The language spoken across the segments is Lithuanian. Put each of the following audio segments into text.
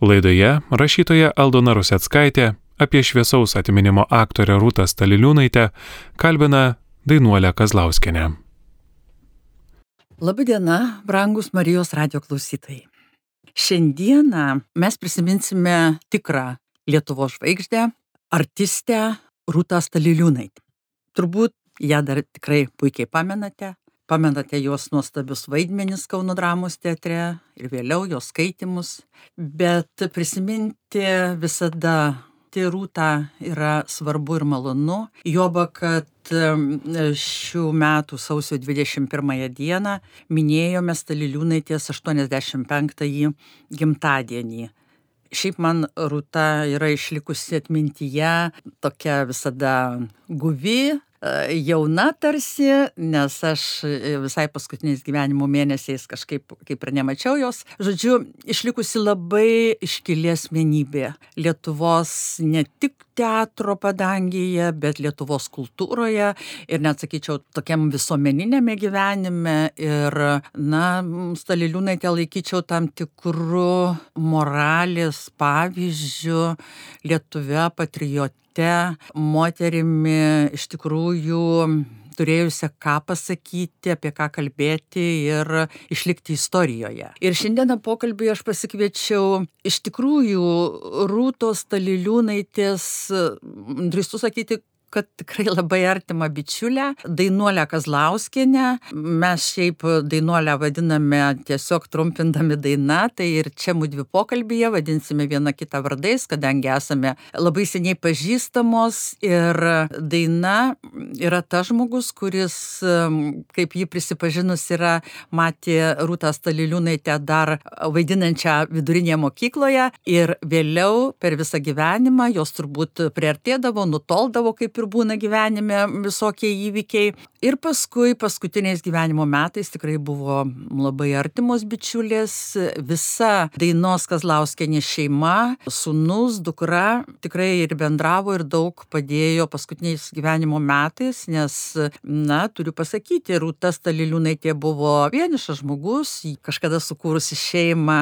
Laidoje rašytoja Aldona Ruseckaitė apie šviesaus atminimo aktorę Rūtą Staliliūnaitę kalbina Dainuolę Kazlauskenę. Labadiena, brangus Marijos radio klausytojai. Šiandieną mes prisiminsime tikrą Lietuvos žvaigždę, artistę Rūtą Staliliūnaitę. Turbūt ją dar tikrai puikiai pamenate. Pamenate jos nuostabius vaidmenis Kauno dramos teatre ir vėliau jos skaitimus. Bet prisiminti visada rūta yra svarbu ir malonu. Joba, kad šių metų sausio 21 dieną minėjome Staliliūnaitės 85-ąjį gimtadienį. Šiaip man rūta yra išlikusi atmintyje tokia visada guvi, jauna tarsi, nes aš visai paskutiniais gyvenimo mėnesiais kažkaip kaip ir nemačiau jos. Žodžiu, išlikusi labai iškilė asmenybė Lietuvos ne tik teatro padangėje, bet Lietuvos kultūroje ir net sakyčiau tokiam visuomeninėme gyvenime. Ir, na, Staliliūnaitę laikyčiau tam tikrų moralės pavyzdžių Lietuvė patriotė moterimi iš tikrųjų turėjusią ką pasakyti, apie ką kalbėti ir išlikti istorijoje. Ir šiandieną pokalbį aš pasikviečiau iš tikrųjų Rūtos Taliliūnaitės, drįstu sakyti, kad tikrai labai artima bičiulė, Dainuolė Kazlauskienė. Mes šiaip Dainuolę vadiname tiesiog trumpindami daina, tai ir čia mūdvi pokalbėje vadinsime vieną kitą vardais, kadangi esame labai seniai pažįstamos ir daina yra ta žmogus, kuris, kaip jį prisipažinus, yra matė Rūtą Staliliūnaitę dar vaidinančią vidurinėje mokykloje ir vėliau per visą gyvenimą jos turbūt priartėdavo, nutoldavo kaip ir būna gyvenime visokie įvykiai. Ir paskui, paskutiniais gyvenimo metais tikrai buvo labai artimos bičiulės, visa dainos Kazlauskienė šeima, sunus, dukra tikrai ir bendravo ir daug padėjo paskutiniais gyvenimo metais, nes, na, turiu pasakyti, Rūta Staliliūnaitė buvo vienišas žmogus, kažkada sukūrusi šeimą,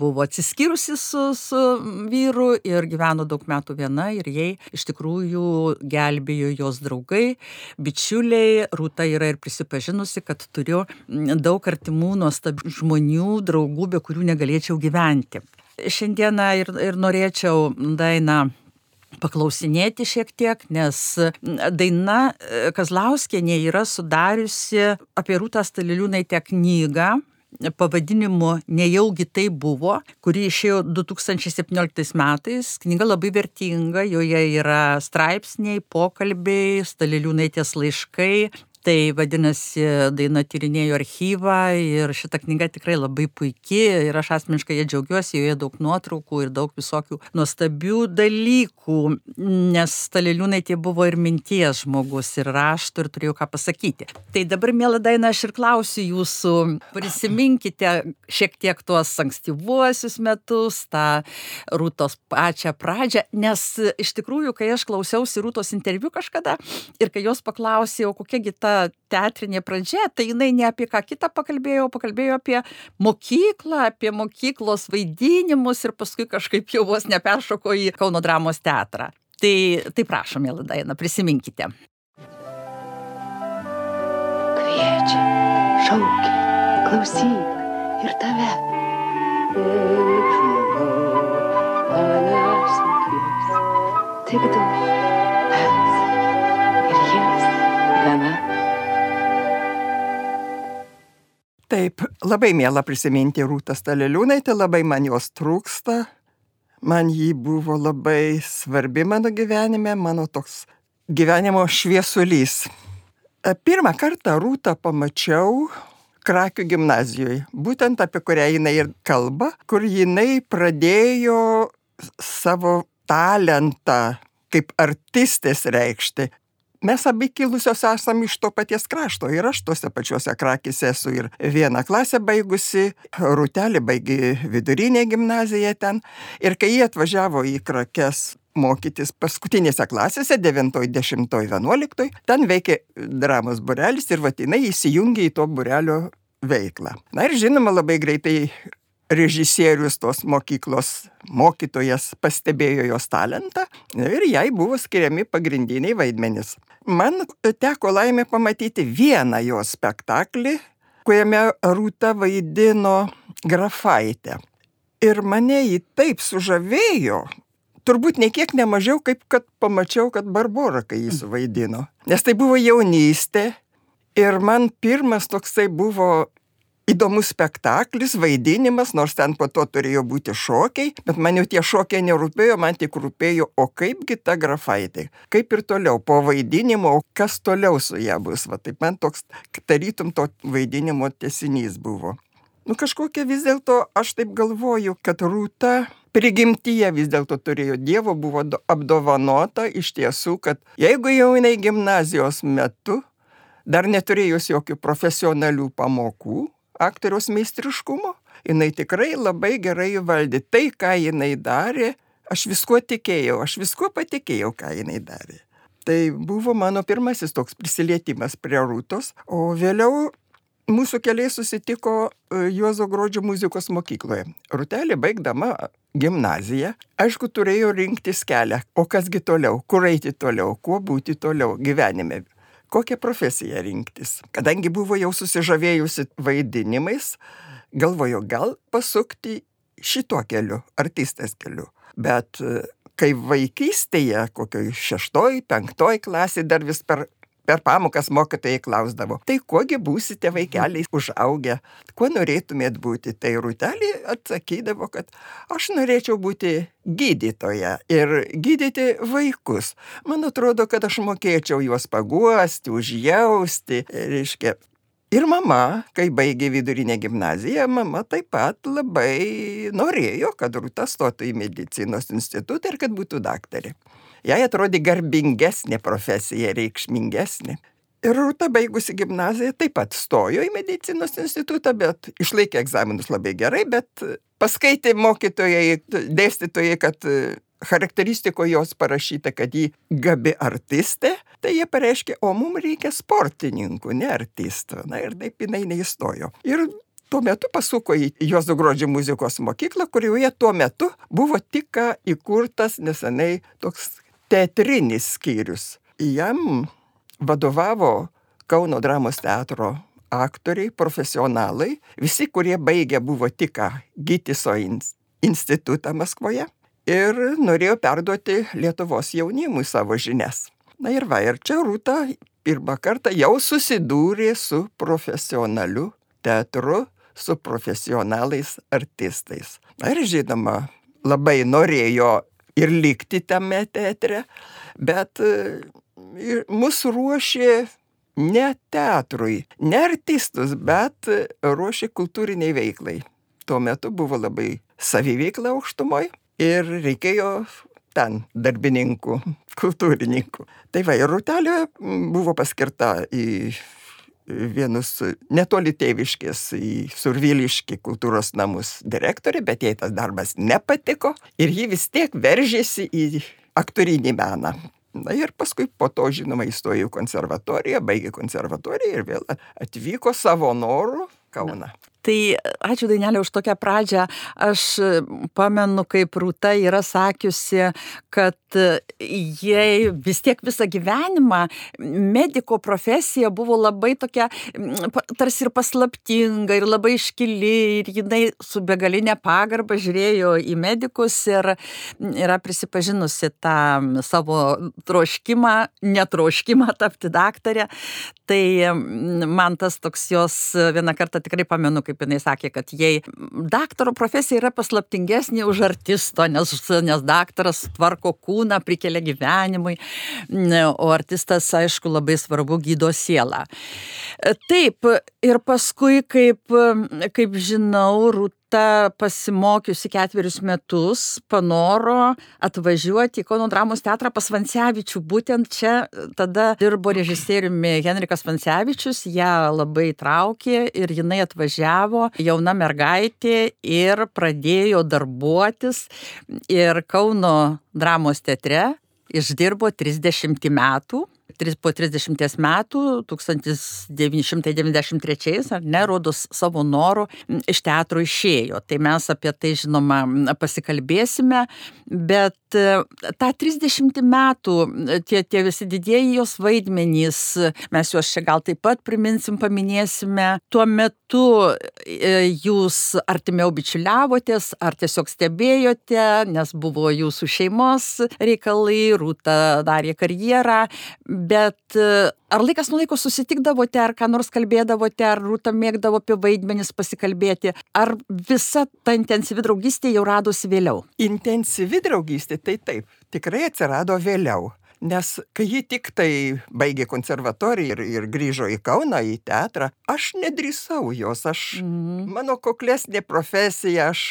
buvo atsiskyrusi su, su vyru ir gyveno daug metų viena ir jai iš tikrųjų gelbėjo jos draugai, bičiuliai. Rūta yra ir prisipažinusi, kad turiu daug artimų nuostabių žmonių, draugų, be kurių negalėčiau gyventi. Šiandieną ir, ir norėčiau dainą paklausinėti šiek tiek, nes daina Kazlauskienė yra sudariusi apie Rūtą Staliliūnaitę knygą pavadinimu Nejaugi tai buvo, kuri išėjo 2017 metais. Knyga labai vertinga, joje yra straipsniai, pokalbiai, Staliliūnaitės laiškai, Tai vadinasi, daina tyrinėjo archyvą ir šita knyga tikrai labai puikiai ir aš asmeniškai ją džiaugiuosi, joje daug nuotraukų ir daug visokių nuostabių dalykų, nes Staliliūnaitė buvo ir minties žmogus, ir raštų, ir turėjau ką pasakyti. Tai dabar, mėla daina, aš ir klausiu jūsų, prisiminkite šiek tiek tuos ankstyvuosius metus, tą Rūtos pačią pradžią, nes iš tikrųjų, kai aš klausiausi Rūtos interviu kažkada ir kai jos paklausė, o kokiagi ta teatrinė pradžia, tai jinai ne apie ką kitą pakalbėjo, pakalbėjo apie mokyklą, apie mokyklos vaidinimus ir paskui kažkaip jau vos neperšoko į Kauno dramos teatrą. Tai, tai prašom, mėly Daina, prisiminkite. Kviečia, šaukia, klausyk ir tave. Eik žmogau, manęs nekvies. Tik du, pats ir jis gana. Taip, labai mėla prisiminti Rūtą Staliliūnaitę, labai man jos trūksta. Man ji buvo labai svarbi mano gyvenime, mano toks gyvenimo šviesulys. E, Pirmą kartą Rūtą pamačiau Krakių gimnazijoje, būtent apie kurią jinai ir kalba, kur jinai pradėjo savo talentą kaip artistės reikšti. Mes abi kilusios esam iš to paties krašto ir aš tuose pačiuose krakise esu ir vieną klasę baigusi, Rūtelį baigi vidurinę gimnaziją ten. Ir kai jie atvažiavo į krakes mokytis paskutinėse klasėse, 9, 10, 11, ten veikė dramos burelis ir vatinai įsijungė į to burelio veiklą. Na ir žinoma, labai greitai režisierius tos mokyklos mokytojas pastebėjo jos talentą ir jai buvo skiriami pagrindiniai vaidmenys. Man teko laimė pamatyti vieną jos spektaklį, kuriame Rūta vaidino grafaitę. Ir mane jį taip sužavėjo, turbūt niekiek nemažiau, kaip kad pamačiau, kad Barbora, kai jį suvaidino. Nes tai buvo jaunystė ir man pirmas toksai buvo įdomus spektaklis, vaidinimas, nors ten po to turėjo būti šokiai, bet man jau tie šokiai nerūpėjo, man tik rūpėjo, o kaipgi ta grafaitė, kaip ir toliau, po vaidinimo, kas toliau su ją bus, va taip man toks, tarytum to vaidinimo tesinys buvo. Nu kažkokia vis dėlto, aš taip galvoju, kad rūta prigimtyje vis dėlto turėjo Dievo, buvo apdovanota iš tiesų, kad jeigu jau jinai gimnazijos metu, dar neturėjus jokių profesionalių pamokų, aktoriaus meistriškumo, jinai tikrai labai gerai valdė. Tai, ką jinai darė, aš viskuo tikėjau, aš viskuo patikėjau, ką jinai darė. Tai buvo mano pirmasis toks prisilietimas prie Rūtos, o vėliau mūsų keliai susitiko Juozo Grodžio muzikos mokykloje. Rutelė baigdama gimnaziją, aišku, turėjo rinktis kelią, o kasgi toliau, kur eiti toliau, kuo būti toliau gyvenime kokią profesiją rinktis. Kadangi buvo jau susižavėjusi vaidinimais, galvojo gal pasukti šituo keliu, artistės keliu. Bet kai vaikystėje, kokioj šeštoj, penktoj klasė dar vis per per pamokas mokytojai klausdavo, tai kuogi būsite vaikeliai užaugę, kuo norėtumėt būti. Tai rūtelį atsakydavo, kad aš norėčiau būti gydytoja ir gydyti vaikus. Man atrodo, kad aš mokėčiau juos paguosti, užjausti, reiškia. Ir mama, kai baigė vidurinę gimnaziją, mama taip pat labai norėjo, kad Rūta stotų į medicinos institutą ir kad būtų daktarė. Jai atrodė garbingesnė profesija, reikšmingesnė. Ir Rūta baigusi gimnaziją taip pat stojo į medicinos institutą, bet išlaikė egzaminus labai gerai, bet paskaitė mokytojai, dėstytojai, kad charakteristiko jos parašyta, kad ji gabi artistė, tai jie pareiškė, o mums reikia sportininkų, ne artistų. Na ir taip jinai neįstojo. Ir tuo metu pasuko į Juozo Grodžio muzikos mokyklą, kurioje tuo metu buvo tik įkurtas nesenai toks teatrinis skyrius. Jam vadovavo Kauno dramos teatro aktoriai, profesionalai, visi, kurie baigė buvo tik Gytiso institutą Maskvoje ir norėjo perduoti Lietuvos jaunimui savo žinias. Na ir va, ir čia Rūta pirmą kartą jau susidūrė su profesionaliu teatru, su profesionalais artistais. Na ir žinoma, labai norėjo ir likti tame teatre, bet mus ruošė ne teatrui, ne artistus, bet ruošė kultūriniai veiklai. Tuo metu buvo labai saviveikla aukštumoj ir reikėjo ten darbininkų, kultūrininkų. Tai va, ir Rutelė buvo paskirta į vienus netoli tėviškės į Surviliškį kultūros namus direktorė, bet jai tas darbas nepatiko ir ji vis tiek veržėsi į aktorinį meną. Na ir paskui po to, žinoma, įstojo į konservatoriją, baigė konservatoriją ir vėl atvyko savo norų Kauną. Tai ačiū Dainelė už tokią pradžią. Aš pamenu, kaip Rūta yra sakiusi, kad jai vis tiek visą gyvenimą mediko profesija buvo labai tokia, tarsi ir paslaptinga, ir labai iškili, ir jinai su begalinė pagarba žiūrėjo į medikus ir yra prisipažinusi tą savo troškimą, netroškimą tapti daktarę. Tai man tas toks jos vieną kartą tikrai pamenu, kaip jinai sakė, kad jai daktaro profesija yra paslaptingesnė už artisto, nes, nes daktaras tvarko kūną, prikelia gyvenimui, o artistas, aišku, labai svarbu gydo sielą. Taip, ir paskui, kaip, kaip žinau, Rūta Rūta pasimokiusi ketverius metus panoro atvažiuoti į Kauno dramos teatrą pas Vancevičių. Būtent čia tada dirbo režisieriumi Henrikas Vancevičius, ją labai traukė ir jinai atvažiavo jauna mergaitė ir pradėjo darbuotis ir Kauno dramos teatre išdirbo 30 metų po 30 metų, 1993, ar ne, rodos savo norų iš teatro išėjo. Tai mes apie tai, žinoma, pasikalbėsime, bet e, tą 30 metų, tie, tie visi didieji jos vaidmenys, mes juos čia gal taip pat priminsim, paminėsime, tuo metu e, jūs artimiau bičiuliavotės, ar tiesiog stebėjote, nes buvo jūsų šeimos reikalai, rūta darė karjerą, bet ar laikas nuo laiko susitikdavote, ar ką nors kalbėdavote, ar rūta mėgdavo apie vaidmenis pasikalbėti, ar visa ta intensyvi draugystė jau radosi vėliau? Intensyvi draugystė, tai taip, tikrai atsirado vėliau. Nes kai ji tik tai baigė konservatoriją ir, ir grįžo į Kauną, į teatrą, aš nedrįsau jos, aš, mm. mano kuklesnė profesija, aš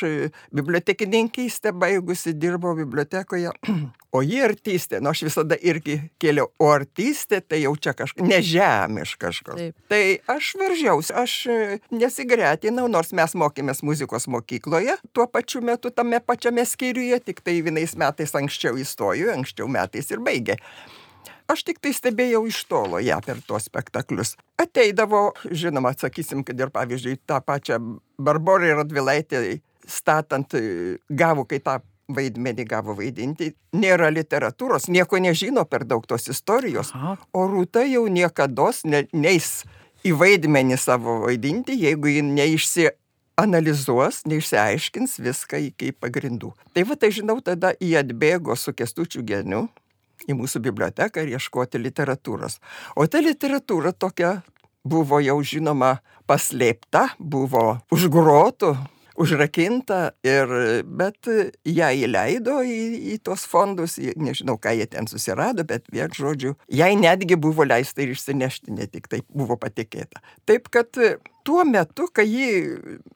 bibliotekininkystę baigusi, dirbau bibliotekoje, O ji artistė, nu aš visada irgi kėliau, o artistė tai jau čia kažkas nežemiš kažkas. Taip. Tai aš veržiausi, aš e, nesigretinau, nors mes mokėmės muzikos mokykloje, tuo pačiu metu tame pačiame skyriuje, tik tai vienais metais anksčiau įstoju, anksčiau metais ir baigė. Aš tik tai stebėjau iš tolo ją per tuos spektaklius. Ateidavo, žinoma, atsakysim, kad ir pavyzdžiui tą pačią Barborą Radvilaitę statant, e, gavo, kai tą vaidmenį gavo vaidinti, nėra literatūros, nieko nežino per daug tos istorijos, Aha. o Rūta jau niekada ne, neis į vaidmenį savo vaidinti, jeigu ji neišsianalizuos, neišsiaiškins viską iki pagrindų. Tai va tai žinau, tada jie atbėgo su kestučiu geniu į mūsų biblioteką ir ieškoti literatūros. O ta literatūra tokia buvo jau žinoma paslėpta, buvo užgrotų užrakinta ir bet ją įleido į, į tuos fondus, nežinau, ką jie ten susirado, bet vien žodžiu, jai netgi buvo leista ir išsinešti, ne tik taip buvo patikėta. Taip kad tuo metu, kai ji,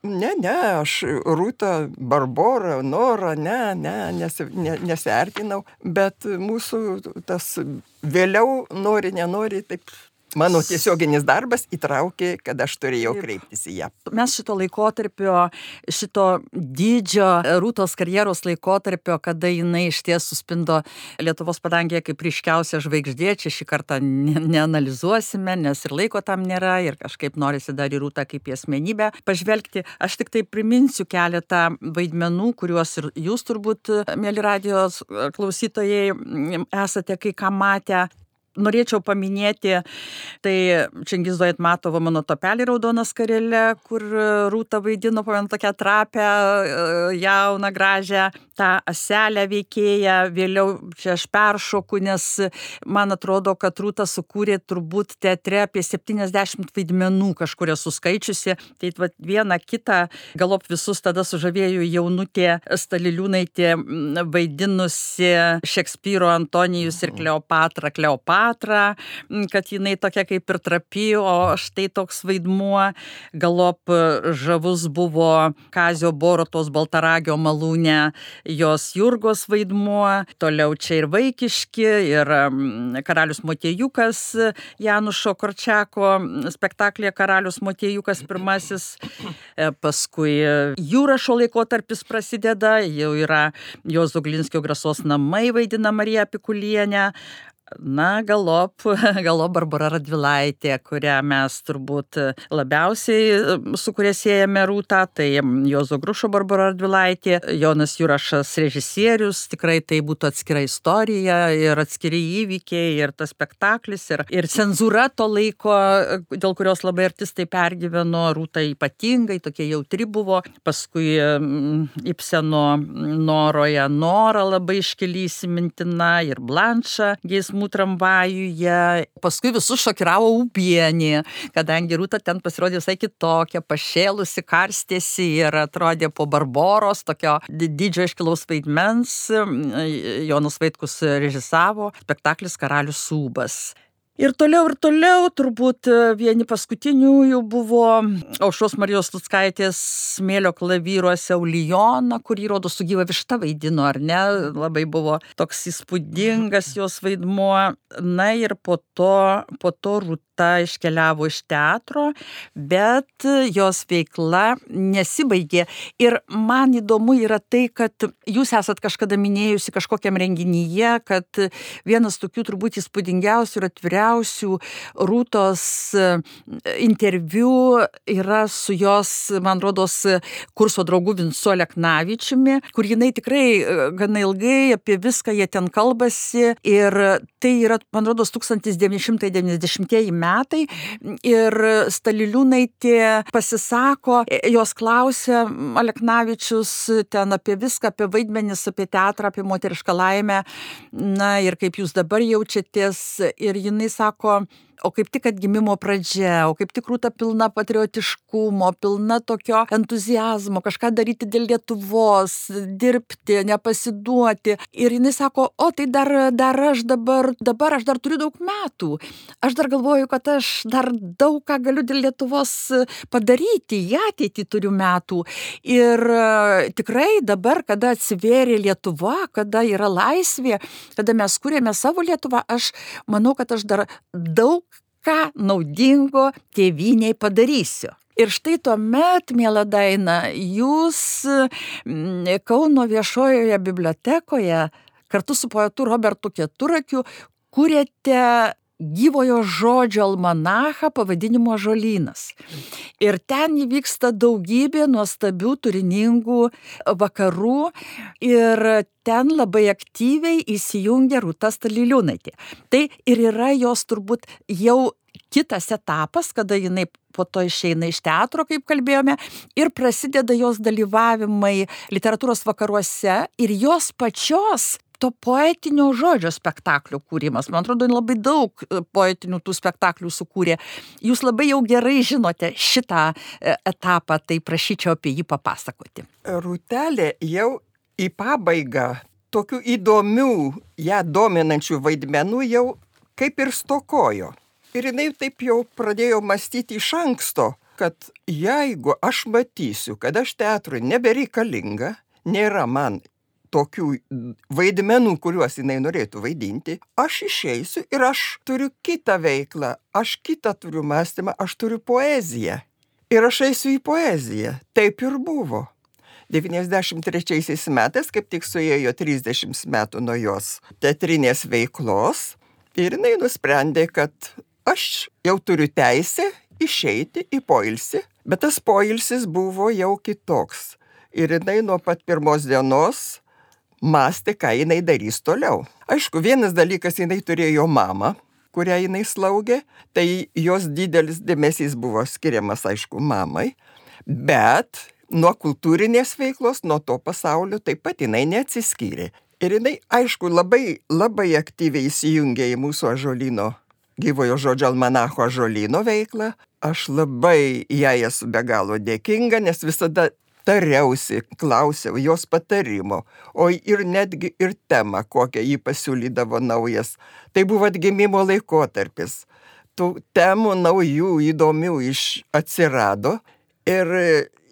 ne, ne, aš Rūta, Barbora, Nora, ne, ne, nesi, ne nesiartinau, bet mūsų tas vėliau nori, nenori, taip Mano tiesioginis darbas įtraukė, kad aš turėjau kreiptis į ją. Mes šito laikotarpio, šito dydžio Rūtos karjeros laikotarpio, kada jinai iš ties suspindo Lietuvos padangėje kaip ryškiausia žvaigždė, čia šį kartą ne, neanalizuosime, nes ir laiko tam nėra ir kažkaip norisi dar į Rūtą kaip į asmenybę pažvelgti. Aš tik tai priminsiu keletą vaidmenų, kuriuos ir jūs turbūt, mėly radijos klausytojai, esate kai ką matę norėčiau paminėti, tai Čengizo Aitmatovo mano topelį raudonas karelė, kur Rūta vaidino, pamenu, tokią trapę, e, jauną, gražią, tą aselę veikėją, vėliau čia aš peršoku, nes man atrodo, kad Rūta sukūrė turbūt teatre apie 70 vaidmenų kažkur esu skaičiusi, tai va, vieną kitą, galop visus tada sužavėjau jaunutė Staliliūnaitė vaidinusi Šekspyro Antonijus ir Kleopatra. Kleopatra Kleopatrą, kad jinai tokia kaip ir trapi, o štai toks vaidmuo. Galop žavus buvo Kazio Borotos Baltaragio malūnė, jos Jurgos vaidmuo, toliau čia ir vaikiški, ir karalius Motiejukas Janušo Korčiako spektaklėje Karalius Motiejukas pirmasis, e, paskui Jūrašo laikotarpis prasideda, jau yra Jozo Glinskio grasos namai vaidina Marija Pikulienė, Na, galop, galop Barbara Radvilaitė, kurią mes turbūt labiausiai su kuria siejame rūtą, tai Jozo Grušo Barbara Radvilaitė, Jonas Jurašas režisierius, tikrai tai būtų atskira istorija ir atskiri įvykiai ir tas spektaklis ir, ir cenzūra to laiko, dėl kurios labai artistai pergyveno, rūta ypatingai, tokia jautri buvo, paskui Ipseno Noroje Nora labai iškeli įsimintina ir Blanša, Geismų jausmų tramvajuje. Paskui visus šokiravo upienį, kadangi Rūta ten pasirodė visai kitokia, pašėlusi, karstėsi ir atrodė po Barboros, tokio didžio iškilaus vaidmens. Jonas Vaitkus režisavo spektaklis Karalius Sūbas. Ir toliau ir toliau, turbūt e, vieni paskutiniųjų buvo Aušos Marijos Tutskaitės smėlio klavyruose Ulijona, kurį rodo su gyva višta vaidino, ar ne? Labai buvo toks įspūdingas jos vaidmuo. Na ir po to, po to Rūta iškeliavo iš teatro, bet jos veikla nesibaigė. Ir man įdomu yra tai, kad jūs esat kažkada minėjusi kažkokiam renginyje, kad vienas tokių turbūt įspūdingiausių ir atviriausių įdomiausių Rūtos e, interviu yra su jos, man rodos, kurso draugu Vinsu Leknavičiumi, kur jinai tikrai e, gana ilgai apie viską jie ten kalbasi ir tai yra, man rodos, 1990 metai ir Staliliūnaitė pasisako, e, jos klausia Aleknavičius ten apie viską, apie vaidmenis, apie teatrą, apie moterišką laimę, na ir kaip jūs dabar jaučiatės ir jinai sako o kaip tik atgimimo pradžia, o kaip tik rūta pilna patriotiškumo, pilna tokio entuzijazmo, kažką daryti dėl Lietuvos, dirbti, nepasiduoti. Ir jinai sako, o tai dar, dar aš dabar, dabar aš dar turiu daug metų. Aš dar galvoju, kad aš dar daug ką galiu dėl Lietuvos padaryti, į ateitį turiu metų. Ir e, tikrai dabar, kada atsivėrė Lietuva, kada yra laisvė, kada mes kūrėme savo Lietuvą, aš manau, kad aš dar daug ką naudingo tėviniai padarysiu. Ir štai tuomet, mėla Daina, jūs mm, Kauno viešojoje bibliotekoje kartu su poetu Robertu Keturakiu kūrėte gyvojo žodžio almanachą pavadinimu Žolynas. Ir ten įvyksta daugybė nuostabių, turiningų vakarų ir ten labai aktyviai įsijungia Rūta Staliliūnaitė. Tai ir yra jos turbūt jau kitas etapas, kada jinai po to išeina iš teatro, kaip kalbėjome, ir prasideda jos dalyvavimai literatūros vakaruose ir jos pačios to poetinio žodžio spektaklių kūrimas. Man atrodo, labai daug e, poetinių tų spektaklių sukūrė. Jūs labai jau gerai žinote šitą e, etapą, tai prašyčiau apie jį papasakoti. Rūtelė jau į pabaigą tokių įdomių, ją dominančių vaidmenų jau kaip ir stokojo. Ir jinai taip jau pradėjo mąstyti iš anksto, kad jeigu aš matysiu, kad aš teatrui nebereikalinga, nėra man tokių vaidmenų, kuriuos jinai norėtų vaidinti, aš išeisiu ir aš turiu kitą veiklą, aš kitą turiu mąstymą, aš turiu poeziją. Ir aš eisiu į poeziją. Taip ir buvo. 93 metais, kaip tik suėjo 30 metų nuo jos teatrinės veiklos, ir jinai nusprendė, kad aš jau turiu teisę išeiti į poilsį, bet tas poilsis buvo jau kitoks. Ir jinai nuo pat pirmos dienos mąstė, ką jinai darys toliau. Aišku, vienas dalykas, jinai turėjo mamą, kurią jinai slaugė, tai jos didelis dėmesys buvo skiriamas, aišku, mamai, bet nuo kultūrinės veiklos, nuo to pasaulio taip pat jinai neatsiskyrė. Ir jinai, aišku, labai, labai aktyviai įsijungė į mūsų ažolino, gyvojo žodžio almanacho ažolino veiklą. Aš labai jai esu be galo dėkinga, nes visada tariausi, klausiau jos patarimo, o ir netgi ir temą, kokią jį pasiūlydavo naujas. Tai buvo atgimimo laikotarpis. Tų temų naujų, įdomių iš atsirado ir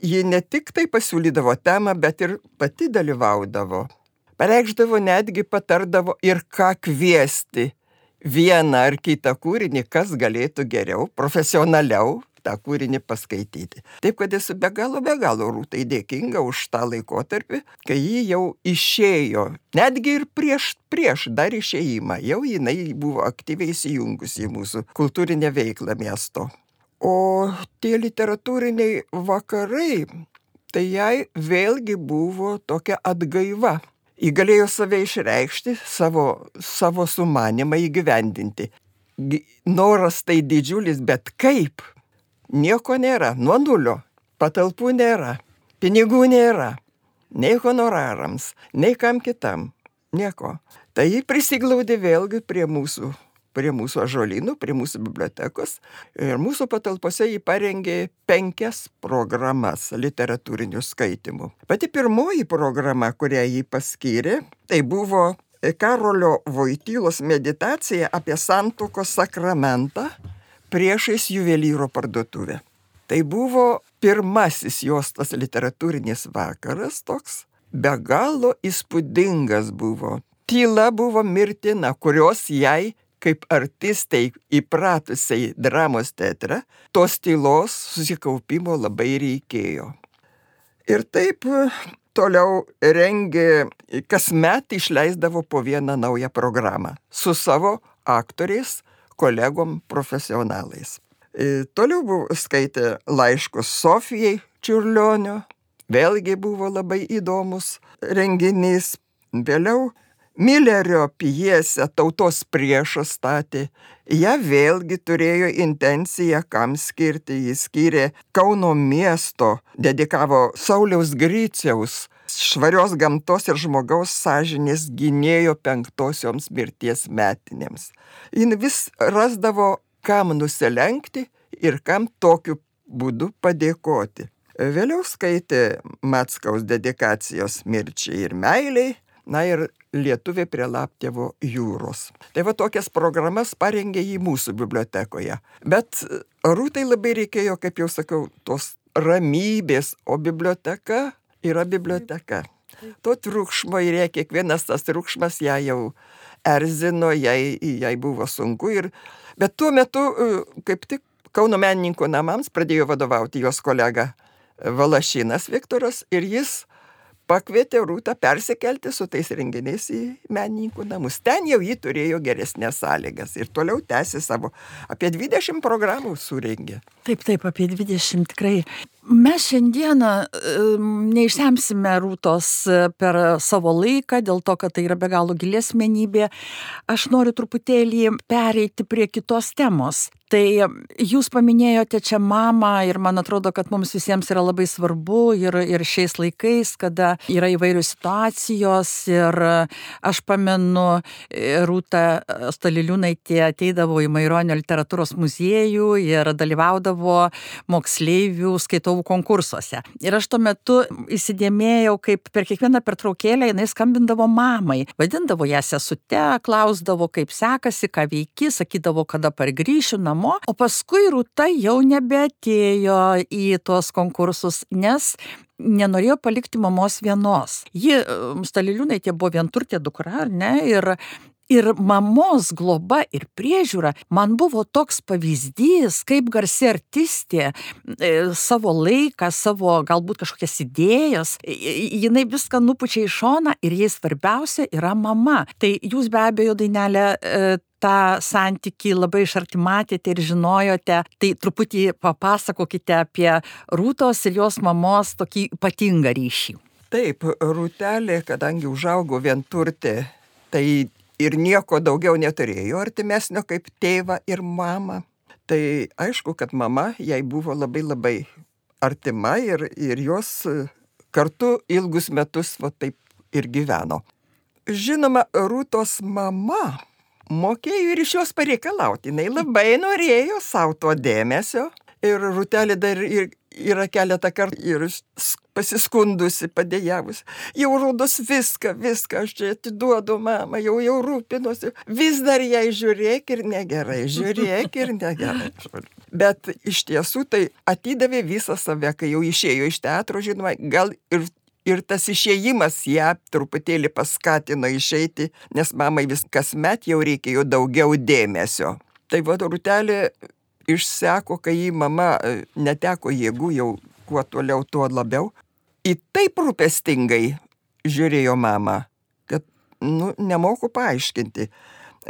ji ne tik tai pasiūlydavo temą, bet ir pati dalyvaudavo. Pareikšdavo netgi patardavo ir ką kviesti vieną ar kitą kūrinį, kas galėtų geriau, profesionaliau tą kūrinį paskaityti. Taip kad esu be galo, be galo rūtai dėkinga už tą laikotarpį, kai ji jau išėjo, netgi ir prieš, prieš dar išėjimą, jau jinai buvo aktyviai įsijungusi į mūsų kultūrinę veiklą miesto. O tie literatūriniai vakarai, tai jai vėlgi buvo tokia atgaiva. Ji galėjo save išreikšti, savo, savo sumanimą įgyvendinti. Noras tai didžiulis, bet kaip? Nieko nėra, nuo nulio, patalpų nėra, pinigų nėra, nei honorarams, nei kam kitam, nieko. Tai jį prisiglaudė vėlgi prie mūsų, prie mūsų ažolynų, prie mūsų bibliotekos. Ir mūsų patalpose jį parengė penkias programas literatūrinių skaitimų. Pati pirmoji programa, kurią jį paskyrė, tai buvo Karolio Voitylos meditacija apie santokos sakramentą priešais juvelyro parduotuvę. Tai buvo pirmasis jos tas literatūrinis vakaras toks, be galo įspūdingas buvo. Tyla buvo mirtina, kurios jai kaip artistai įpratusiai dramos teatre, tos tylos susikaupimo labai reikėjo. Ir taip toliau rengė, kasmet išleisdavo po vieną naują programą su savo aktoriais, kolegom profesionalais. E, toliau buvo skaitę laiškus Sofijai Čiurlionio, vėlgi buvo labai įdomus renginys. Vėliau Millerio pjesę tautos priešas statė. Ja vėlgi turėjo intenciją, kam skirti. Jis skyrė Kauno miesto, dedikavo Sauliaus Gryciaus švarios gamtos ir žmogaus sąžinės gynėjo penktosioms mirties metinėms. Jis vis rasdavo, kam nusilenkti ir kam tokiu būdu padėkoti. Vėliau skaitė Matskaus dedikacijos mirčiai ir meiliai, na ir Lietuvė prie Laptėvo jūros. Tai va tokias programas parengė į mūsų bibliotekoje. Bet Rūtai labai reikėjo, kaip jau sakiau, tos ramybės, o biblioteka yra biblioteka. To triukšmo ir jie, kiekvienas tas triukšmas ją jau erzino, jai, jai buvo sunku. Ir, bet tuo metu, kaip tik Kauno menininkų namams pradėjo vadovauti jos kolega Valašinas Viktoras ir jis pakvietė Rūtą persikelti su tais renginiais į menininkų namus. Ten jau ji turėjo geresnės sąlygas ir toliau tęsė savo. Apie 20 programų surengė. Taip, taip, apie 20 tikrai. Mes šiandieną neišsemsime rūtos per savo laiką, dėl to, kad tai yra be galo gilės menybė. Aš noriu truputėlį pereiti prie kitos temos. Tai jūs paminėjote čia mamą ir man atrodo, kad mums visiems yra labai svarbu ir, ir šiais laikais, kada yra įvairios situacijos ir aš pamenu, Rūta Staliliūnaitė ateidavo į Maironio literatūros muziejų ir dalyvaudavo moksleivių skaitovų konkursuose. Ir aš tuo metu įsidėmėjau, kaip per kiekvieną pertraukėlę jinai skambindavo mamai, vadindavo ją sesute, klausdavo, kaip sekasi, ką veiki, sakydavo, kada pargrįšiu namo o paskui Rūta jau nebeatėjo į tuos konkursus, nes nenorėjo palikti mamos vienos. Ji, Staliliūnaitė, buvo vienturtė dukra, ar ne? Ir Ir mamos globa ir priežiūra man buvo toks pavyzdys, kaip garsi artistė e, savo laiką, savo galbūt kažkokias idėjas, jinai viską nupučia į šoną ir jai svarbiausia yra mama. Tai jūs be abejo dainelę e, tą santyki labai iš arti matėte ir žinojote, tai truputį papasakokite apie Rūtos ir jos mamos tokį ypatingą ryšį. Taip, Rūtelė, kadangi užaugo vienturtė, tai ir nieko daugiau neturėjo artimesnio kaip tėvą ir mamą. Tai aišku, kad mama jai buvo labai labai artima ir, ir jos kartu ilgus metus va taip ir gyveno. Žinoma, Rūtos mama mokėjo ir iš jos pareikalauti. Jis labai norėjo savo to dėmesio. Ir Rūtelė dar ir yra keletą kartų ir pasiskundusi, padėjavus. Jau rodos viską, viską, aš čia atiduodu mamą, jau jau rūpinuosi. Vis dar jai žiūrėk ir negerai, žiūrėk ir negerai. Bet iš tiesų tai atidavė visą save, kai jau išėjo iš teatro, žinoma, gal ir Ir tas išėjimas ją truputėlį paskatino išeiti, nes mamai vis kasmet jau reikėjo daugiau dėmesio. Tai va, Rutelė išseko, kai jį mama e, neteko jėgų, jau kuo toliau, tuo labiau. Į taip rūpestingai žiūrėjo mama, kad, nu, nemoku paaiškinti.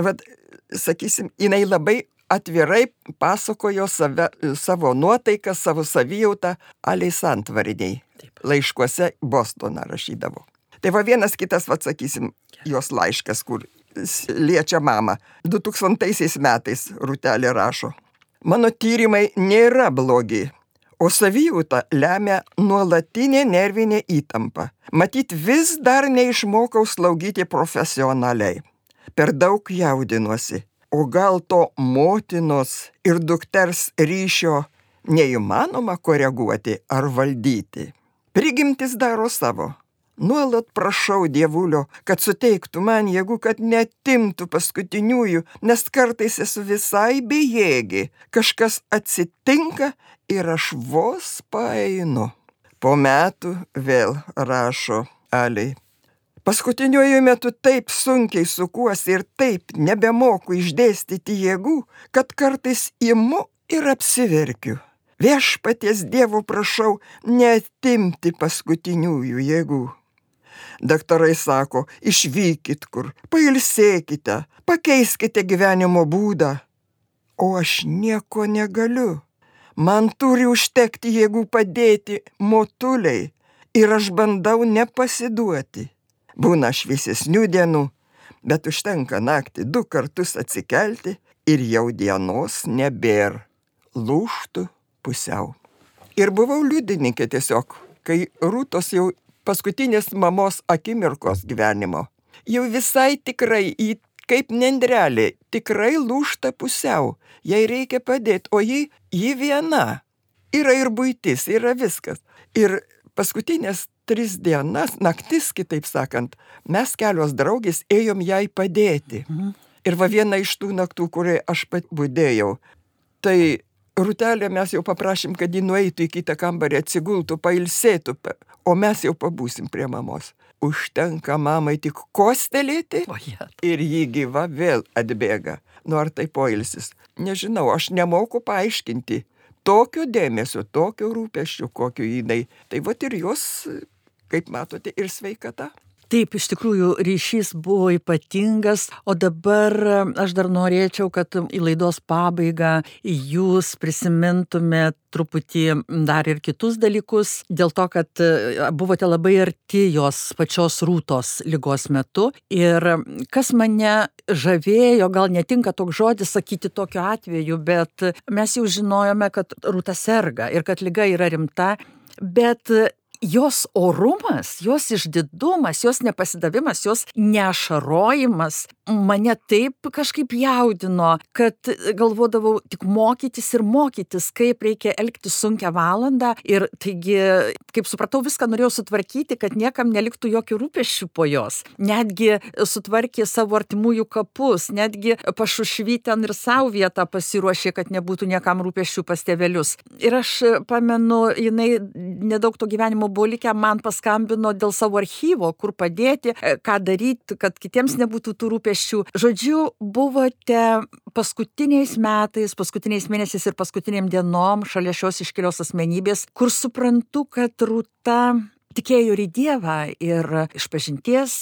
Vat, sakysim, jinai labai atvirai pasakojo save, savo nuotaiką, savo savijautą Aliai Santvariniai. Laiškuose Bostoną rašydavo. Tai va vienas kitas, va sakysim, jos laiškas, kur liečia mamą. 2000 metais Rutelė rašo. Mano tyrimai nėra blogi, o savijauta lemia nuolatinė nervinė įtampa. Matyt, vis dar neišmokau slaugyti profesionaliai. Per daug jaudinuosi. O gal to motinos ir dukters ryšio neįmanoma koreguoti ar valdyti? Prigimtis daro savo. Nuolat prašau Dievulio, kad suteiktų man jėgų, kad netimtų paskutiniųjų, nes kartais esu visai bejėgi. Kažkas atsitinka ir aš vos paeinu. Po metų vėl rašo Aliai. Paskutiniuoju metu taip sunkiai sukuosi ir taip nebemoku išdėstyti jėgų, kad kartais imu ir apsiverkiu. Viešpaties Dievo prašau netimti paskutiniųjų jėgų. Daktarai sako, išvykit kur, pailsėkite, pakeiskite gyvenimo būdą. O aš nieko negaliu. Man turi užtekti jėgų padėti motuliai ir aš bandau nepasiduoti. Būna šviesesnių dienų, bet užtenka naktį du kartus atsikelti ir jau dienos nebėr. Lūštų pusiau. Ir buvau liudininkė tiesiog, kai Rūtos jau paskutinės mamos akimirkos gyvenimo. Jau visai tikrai į kaip nendrelė, tikrai lūšta pusiau, jai reikia padėti, o ji, ji viena. Yra ir būtis, yra viskas. Ir paskutinės tris dienas, naktis, kitaip sakant, mes kelios draugės ėjom jai padėti. Mhm. Ir va viena iš tų naktų, kuriai aš pat būdėjau, tai Rūtelė mes jau paprašym, kad ji nueitų į kitą kambarį, atsigultų, pailsėtų, o mes jau pabūsim prie mamos. Užtenka mamai tik kostelėti ir jį gyva vėl atbėga. Nu ar tai poilsis? Nežinau, aš nemoku paaiškinti tokio dėmesio, tokio rūpeščių, kokio jinai. Tai va ir jos, kaip matote, ir sveikata. Taip, iš tikrųjų ryšys buvo ypatingas, o dabar aš dar norėčiau, kad į laidos pabaigą jūs prisimintumėt truputį dar ir kitus dalykus, dėl to, kad buvote labai arti jos pačios rūtos lygos metu. Ir kas mane žavėjo, gal netinka toks žodis sakyti tokiu atveju, bet mes jau žinojome, kad rūta serga ir kad lyga yra rimta, bet jos orumas, jos išdidumas, jos nepasidavimas, jos nešarojimas mane taip kažkaip jaudino, kad galvodavau tik mokytis ir mokytis, kaip reikia elgtis sunkia valandą. Ir taigi, kaip supratau, viską norėjau sutvarkyti, kad niekam neliktų jokių rūpešių po jos. Netgi sutvarkė savo artimųjų kapus, netgi pašušvy ten ir savo vietą pasiruošė, kad nebūtų niekam rūpešių pas tėvelius. Ir aš pamenu, jinai nedaug to gyvenimo buvo likę, man paskambino dėl savo archyvo, kur padėti, ką daryti, kad kitiems nebūtų tų rūpešių. Žodžiu, buvote paskutiniais metais, paskutiniais mėnesiais ir paskutiniam dienom šalia šios iškelios asmenybės, kur suprantu, kad rūta tikėjo ir į Dievą, ir iš pažinties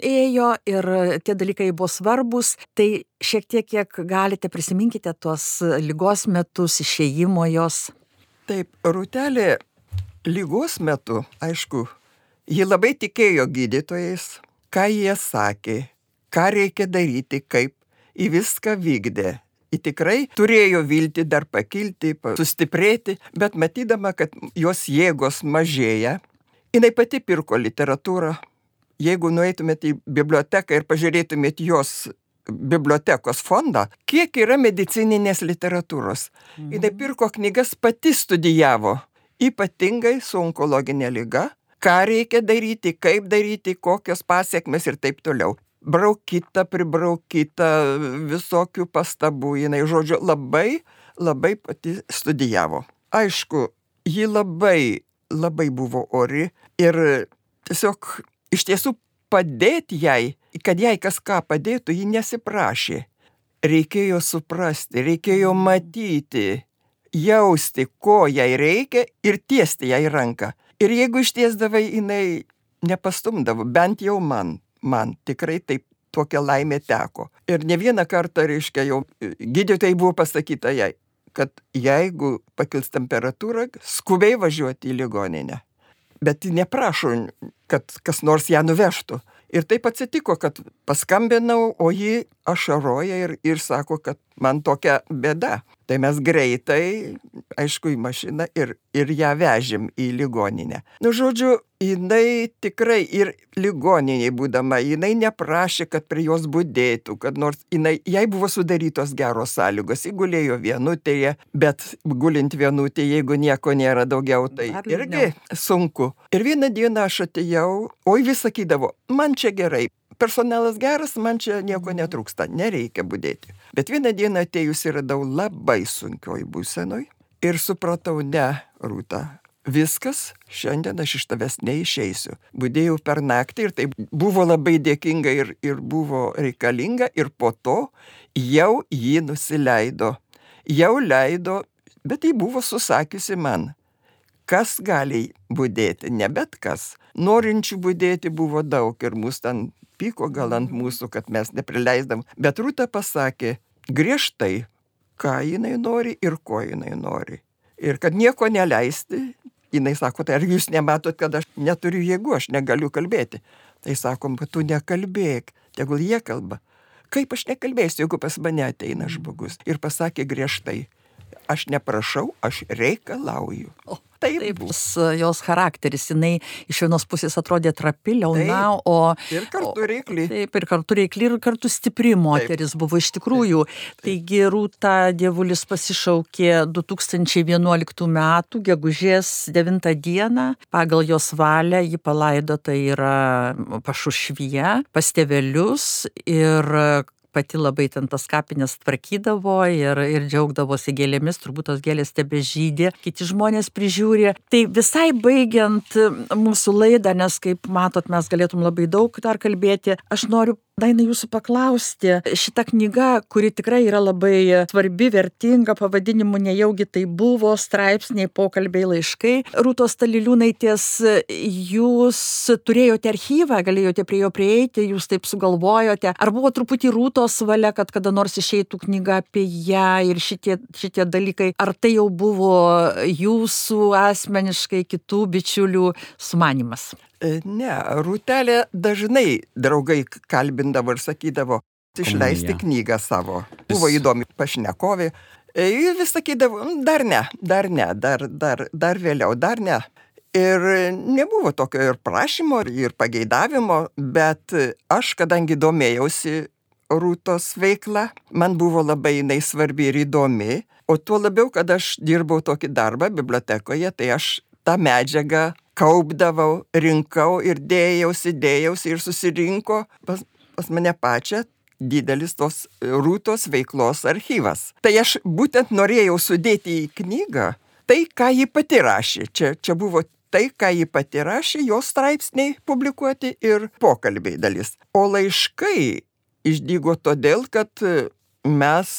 ėjo, ir tie dalykai buvo svarbus, tai šiek tiek, kiek galite, prisiminkite tuos lygos metus, išėjimo jos. Taip, Rūtelė lygos metu, aišku, ji labai tikėjo gydytojais, ką jie sakė, ką reikia daryti, kaip į viską vykdė. Ji tikrai turėjo vilti dar pakilti, sustiprėti, bet matydama, kad jos jėgos mažėja, jinai pati pirko literatūrą. Jeigu nueitumėte į biblioteką ir pažiūrėtumėte jos bibliotekos fondą, kiek yra medicininės literatūros. Mhm. Jinai pirko knygas, pati studijavo ypatingai su onkologinė lyga, ką reikia daryti, kaip daryti, kokios pasiekmes ir taip toliau. Braukyta, pribraukyta, visokių pastabų, jinai, žodžiu, labai, labai pati studijavo. Aišku, ji labai, labai buvo ori ir tiesiog iš tiesų padėti jai, kad jai kas ką padėtų, ji nesiprašė. Reikėjo suprasti, reikėjo matyti, jausti, ko jai reikia ir tiesti jai ranką. Ir jeigu ištiesdavai, jinai nepastumdavo, bent jau man, man tikrai taip tokia laimė teko. Ir ne vieną kartą, reiškia, jau gydytojai buvo pasakyta jai, kad jeigu pakils temperatūra, skubiai važiuoti į ligoninę. Bet neprašo, kad kas nors ją nuvežtų. Ir taip atsitiko, kad paskambinau, o ji ašaroja ir, ir sako, kad man tokia bėda. Tai mes greitai, aišku, į mašiną ir, ir ją vežėm į ligoninę. Nu, žodžiu, jinai tikrai ir ligoniniai būdama, jinai neprašė, kad prie jos būdėtų, kad nors jinai, jai buvo sudarytos geros sąlygos, įgulėjo vienutėje, bet gulint vienutėje, jeigu nieko nėra daugiau, tai Dar irgi liūdniau. sunku. Ir vieną dieną aš atėjau, oi vis sakydavo, man čia gerai, personalas geras, man čia nieko netrūksta, nereikia būdėti. Bet vieną dieną atėjusi radau labai sunkioj būsenoj ir supratau, ne, Rūta, viskas, šiandien aš iš tavęs neišeisiu. Būdėjau per naktį ir tai buvo labai dėkinga ir, ir buvo reikalinga ir po to jau jį nusileido. Jau leido, bet tai buvo susakiusi man kas gali būdėti, ne bet kas. Norinčių būdėti buvo daug ir mus ten pyko gal ant mūsų, kad mes neprileisdam. Bet Rūta pasakė griežtai, ką jinai nori ir ko jinai nori. Ir kad nieko neleisti, jinai sako, tai ar jūs nematot, kad aš neturiu jėgų, aš negaliu kalbėti. Tai sakom, kad tu nekalbėk, tegul jie kalba. Kaip aš nekalbėsiu, jeigu pas mane ateina žmogus. Ir pasakė griežtai, aš neprašau, aš reikalauju. O, Taip, Taip, bus. tas, jos charakteris, jinai iš vienos pusės atrodė trapi, liauna, Taip. o... Ir kartu reikli. Taip, ir kartu reikli, ir kartu stipri moteris buvo iš tikrųjų. Taigi Rūta Dievulis pasišaukė 2011 m. gegužės 9 dieną. Pagal jos valią ji palaidota yra pašušvyje, pas tėvelius ir pati labai ten tas kapines tvarkydavo ir, ir džiaugdavosi gėlėmis, turbūt tos gėlės tebe žydė, kiti žmonės prižiūri. Tai visai baigiant mūsų laidą, nes kaip matot, mes galėtum labai daug dar kalbėti, aš noriu Daina jūsų paklausti, šita knyga, kuri tikrai yra labai svarbi, vertinga, pavadinimu nejaugi tai buvo, straipsniai, pokalbiai, laiškai. Rūtos Taliliūnaitės, jūs turėjote archyvą, galėjote prie jo prieiti, jūs taip sugalvojote. Ar buvo truputį Rūtos valia, kad kada nors išeitų knyga apie ją ir šitie, šitie dalykai, ar tai jau buvo jūsų asmeniškai kitų bičiulių sumanimas? E, Ne, Rūtelė dažnai draugai kalbindavo ir sakydavo, išleisti Komunija. knygą savo. Buvo įdomi pašnekovė. E, Ir vis sakydavo, "Mm, dar ne, dar ne, dar, dar, dar vėliau, dar ne. Ir nebuvo tokio ir prašymo, ir pageidavimo, bet aš, kadangi domėjausi Rūtos veikla, man buvo labai jinai svarbi ir įdomi, o tuo labiau, kad aš dirbau tokį darbą bibliotekoje, tai aš tą medžiagą kaupdavau, rinkau ir dėjausi, dėjausi ir susirinko pas, pas mane pačią didelis tos rūtos veiklos archyvas. Tai aš būtent norėjau sudėti į knygą tai, ką ji pati rašė. Čia, čia buvo tai, ką ji pati rašė, jos straipsniai publikuoti ir pokalbiai dalis. O laiškai išdygo todėl, kad mes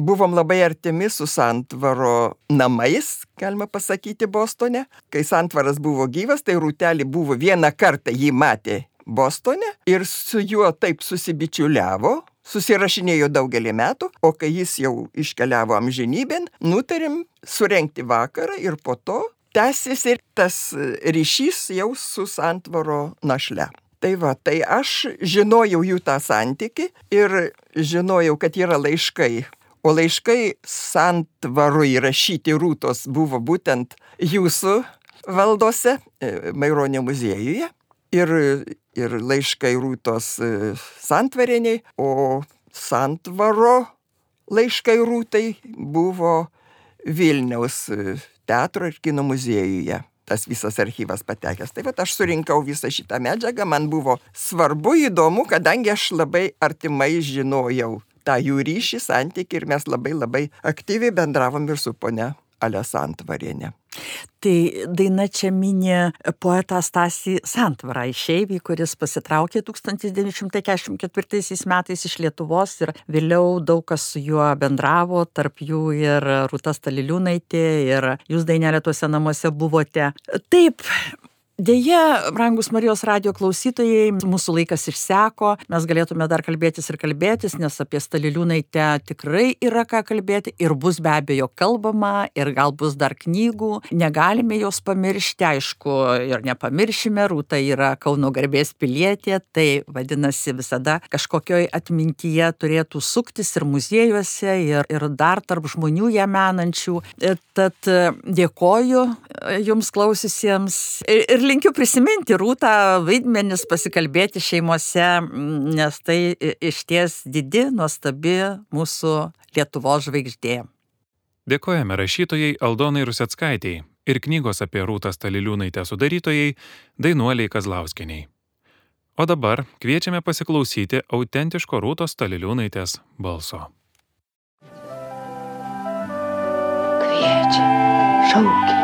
buvom labai artimi su Santvaro namais, galima pasakyti, Bostone. Kai Santvaras buvo gyvas, tai Rūtelį buvo vieną kartą jį matė Bostone ir su juo taip susibičiuliavo, susirašinėjo daugelį metų, o kai jis jau iškeliavo amžinybėn, nutarėm surenkti vakarą ir po to tęsis ir tas ryšys jau su Santvaro našle. Tai va, tai aš žinojau jų tą santyki ir žinojau, kad yra laiškai. O laiškai Santvarui rašyti rūtos buvo būtent jūsų valdose, e, Maironio muziejuje. Ir, ir laiškai rūtos e, Santvarieniai, o Santvaro laiškai rūtai buvo Vilniaus e, teatro ir kino muziejuje tas visas archyvas patekęs. Tai va aš surinkau visą šitą medžiagą, man buvo svarbu, įdomu, kadangi aš labai artimai žinojau tą jų ryšį, santyki ir mes labai labai aktyviai bendravom ir su ponia Alessantvarienė. Tai daina čia minė poetą Stasį Santvarą išeivį, kuris pasitraukė 1944 metais iš Lietuvos ir vėliau daug kas su juo bendravo, tarp jų ir Rūtas Taliliūnaitė ir jūs dainelė tuose namuose buvote. Taip, Deja, brangus Marijos radio klausytojai, mūsų laikas išseko, mes galėtume dar kalbėtis ir kalbėtis, nes apie Staliliūnaitę tikrai yra ką kalbėti ir bus be abejo kalbama ir gal bus dar knygų, negalime jos pamiršti, aišku, ir nepamiršime, Rūta yra Kauno garbės pilietė, tai vadinasi visada kažkokioj atmintyje turėtų suktis ir muziejuose, ir, ir dar tarp žmonių ją menančių. Tad dėkoju jums klausysiams ir, ir linkiu prisiminti Rūtą vaidmenis, pasikalbėti šeimose, nes tai iš ties didi, nuostabi mūsų Lietuvos žvaigždė. Dėkojame rašytojai Aldonai Rusetskaitėjai ir knygos apie Rūtą Staliliūnaitę sudarytojai Dainuoliai Kazlauskiniai. O dabar kviečiame pasiklausyti autentiško Rūtos Staliliūnaitės balso. Kviečia, šaukia,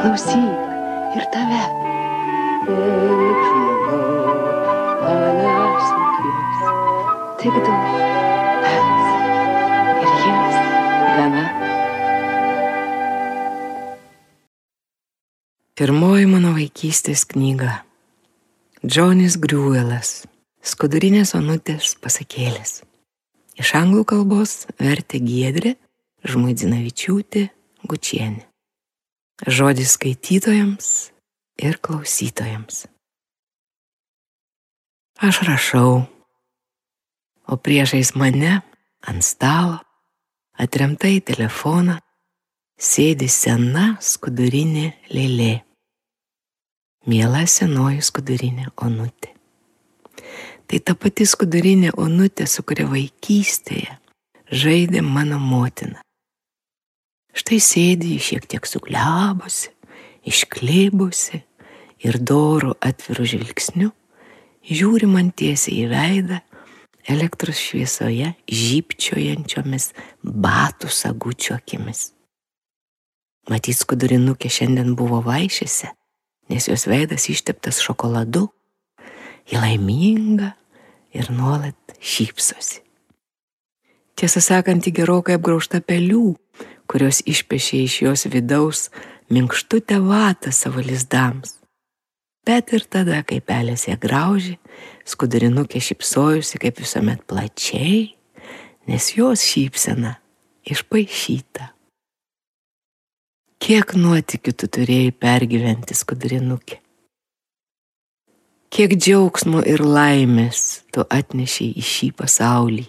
klausyk ir tave. Eik žmogau, manęs nekvies. Tik daug, bet ir jiems gana. Pirmoji mano vaikystės knyga. Džonis Griuelas. Skudurinės onutės pasakėlės. Iš anglų kalbos vertė Giedrė Žmuidzinavičiūtė Gučienė. Žodis skaitytojams ir klausytojams. Aš rašau, o priešais mane ant stalo, atremta į telefoną, sėdi sena skudurinė lėlė. Miela senoji skudurinė onutė. Tai ta pati skudurinė onutė, su kuria vaikystėje žaidė mano motina. Štai sėdi šiek tiek suglebusi, išklybusi ir dorų atvirų žvilgsniu, žiūri man tiesiai į veidą elektros šviesoje žypčiojančiomis batų sagučio akimis. Matyt, skudurinukė šiandien buvo vaišėse, nes jos veidas išteptas šokoladu, ji laiminga ir nuolat šypsosi. Tiesą sakant, ji gerokai apgraužta pelių, kurios išpešė iš jos vidaus minkštutę vatą savo lizdams. Bet ir tada, kai pelės ją graužė, skudurinukė šypsojusi kaip visuomet plačiai, nes jos šypsena išpašyta. Kiek nuotikių tu turėjai pergyventi skudurinukė? Kiek džiaugsmo ir laimės tu atnešiai į šį pasaulį?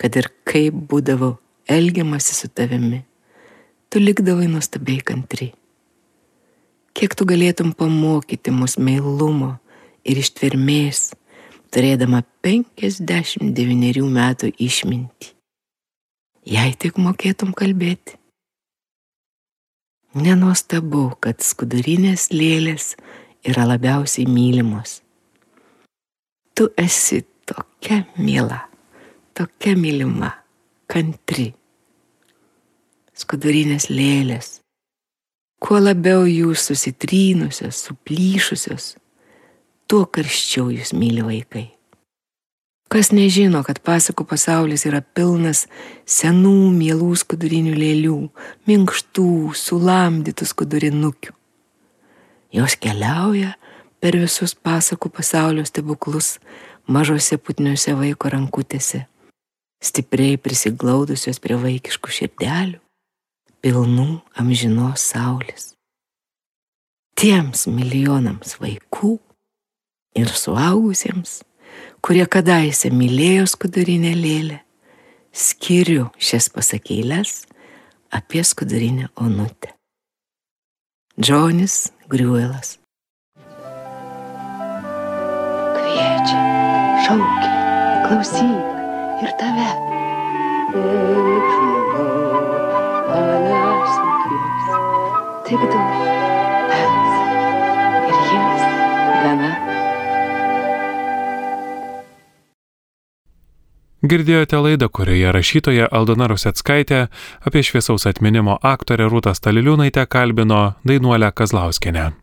Kad ir kaip būdavo elgiamasi su tavimi, tu likdavai nuostabiai kantri. Kiek tu galėtum pamokyti mus meilumo ir ištvermės, turėdama 59 metų išmintį. Jei tik mokėtum kalbėti. Nenuostabu, kad skudurinės lėlės yra labiausiai mylimos. Tu esi tokia mėla, tokia mylima, kantri. Skudurinės lėlės. Kuo labiau jūs susitrynusios, suplyšusios, tuo karščiau jūs myli vaikai. Kas nežino, kad pasakų pasaulis yra pilnas senų, mielų skudurinių lėlių, minkštų, sulamdytų skudurinukių. Jos keliauja per visus pasakų pasaulio stebuklus mažose putniuose vaiko rankutėse, stipriai prisiglaudusios prie vaikiškų širdelių, pilnų amžinos saulės. Tiems milijonams vaikų ir suaugusiems kurie kadaise mylėjo skudurinę lėlę, skiriu šias pasakėlės apie skudurinę onutę. Džonis Griuelas. Kviečia, šaukia, klausyk ir tave. Eik Tik daug, bet ir jiems gana. Girdėjote laidą, kurioje rašytoja Aldona Rusetskaitė apie šviesaus atminimo aktorę Rūtą Staliliūnaitę kalbino Dainuolę Kazlauskinę.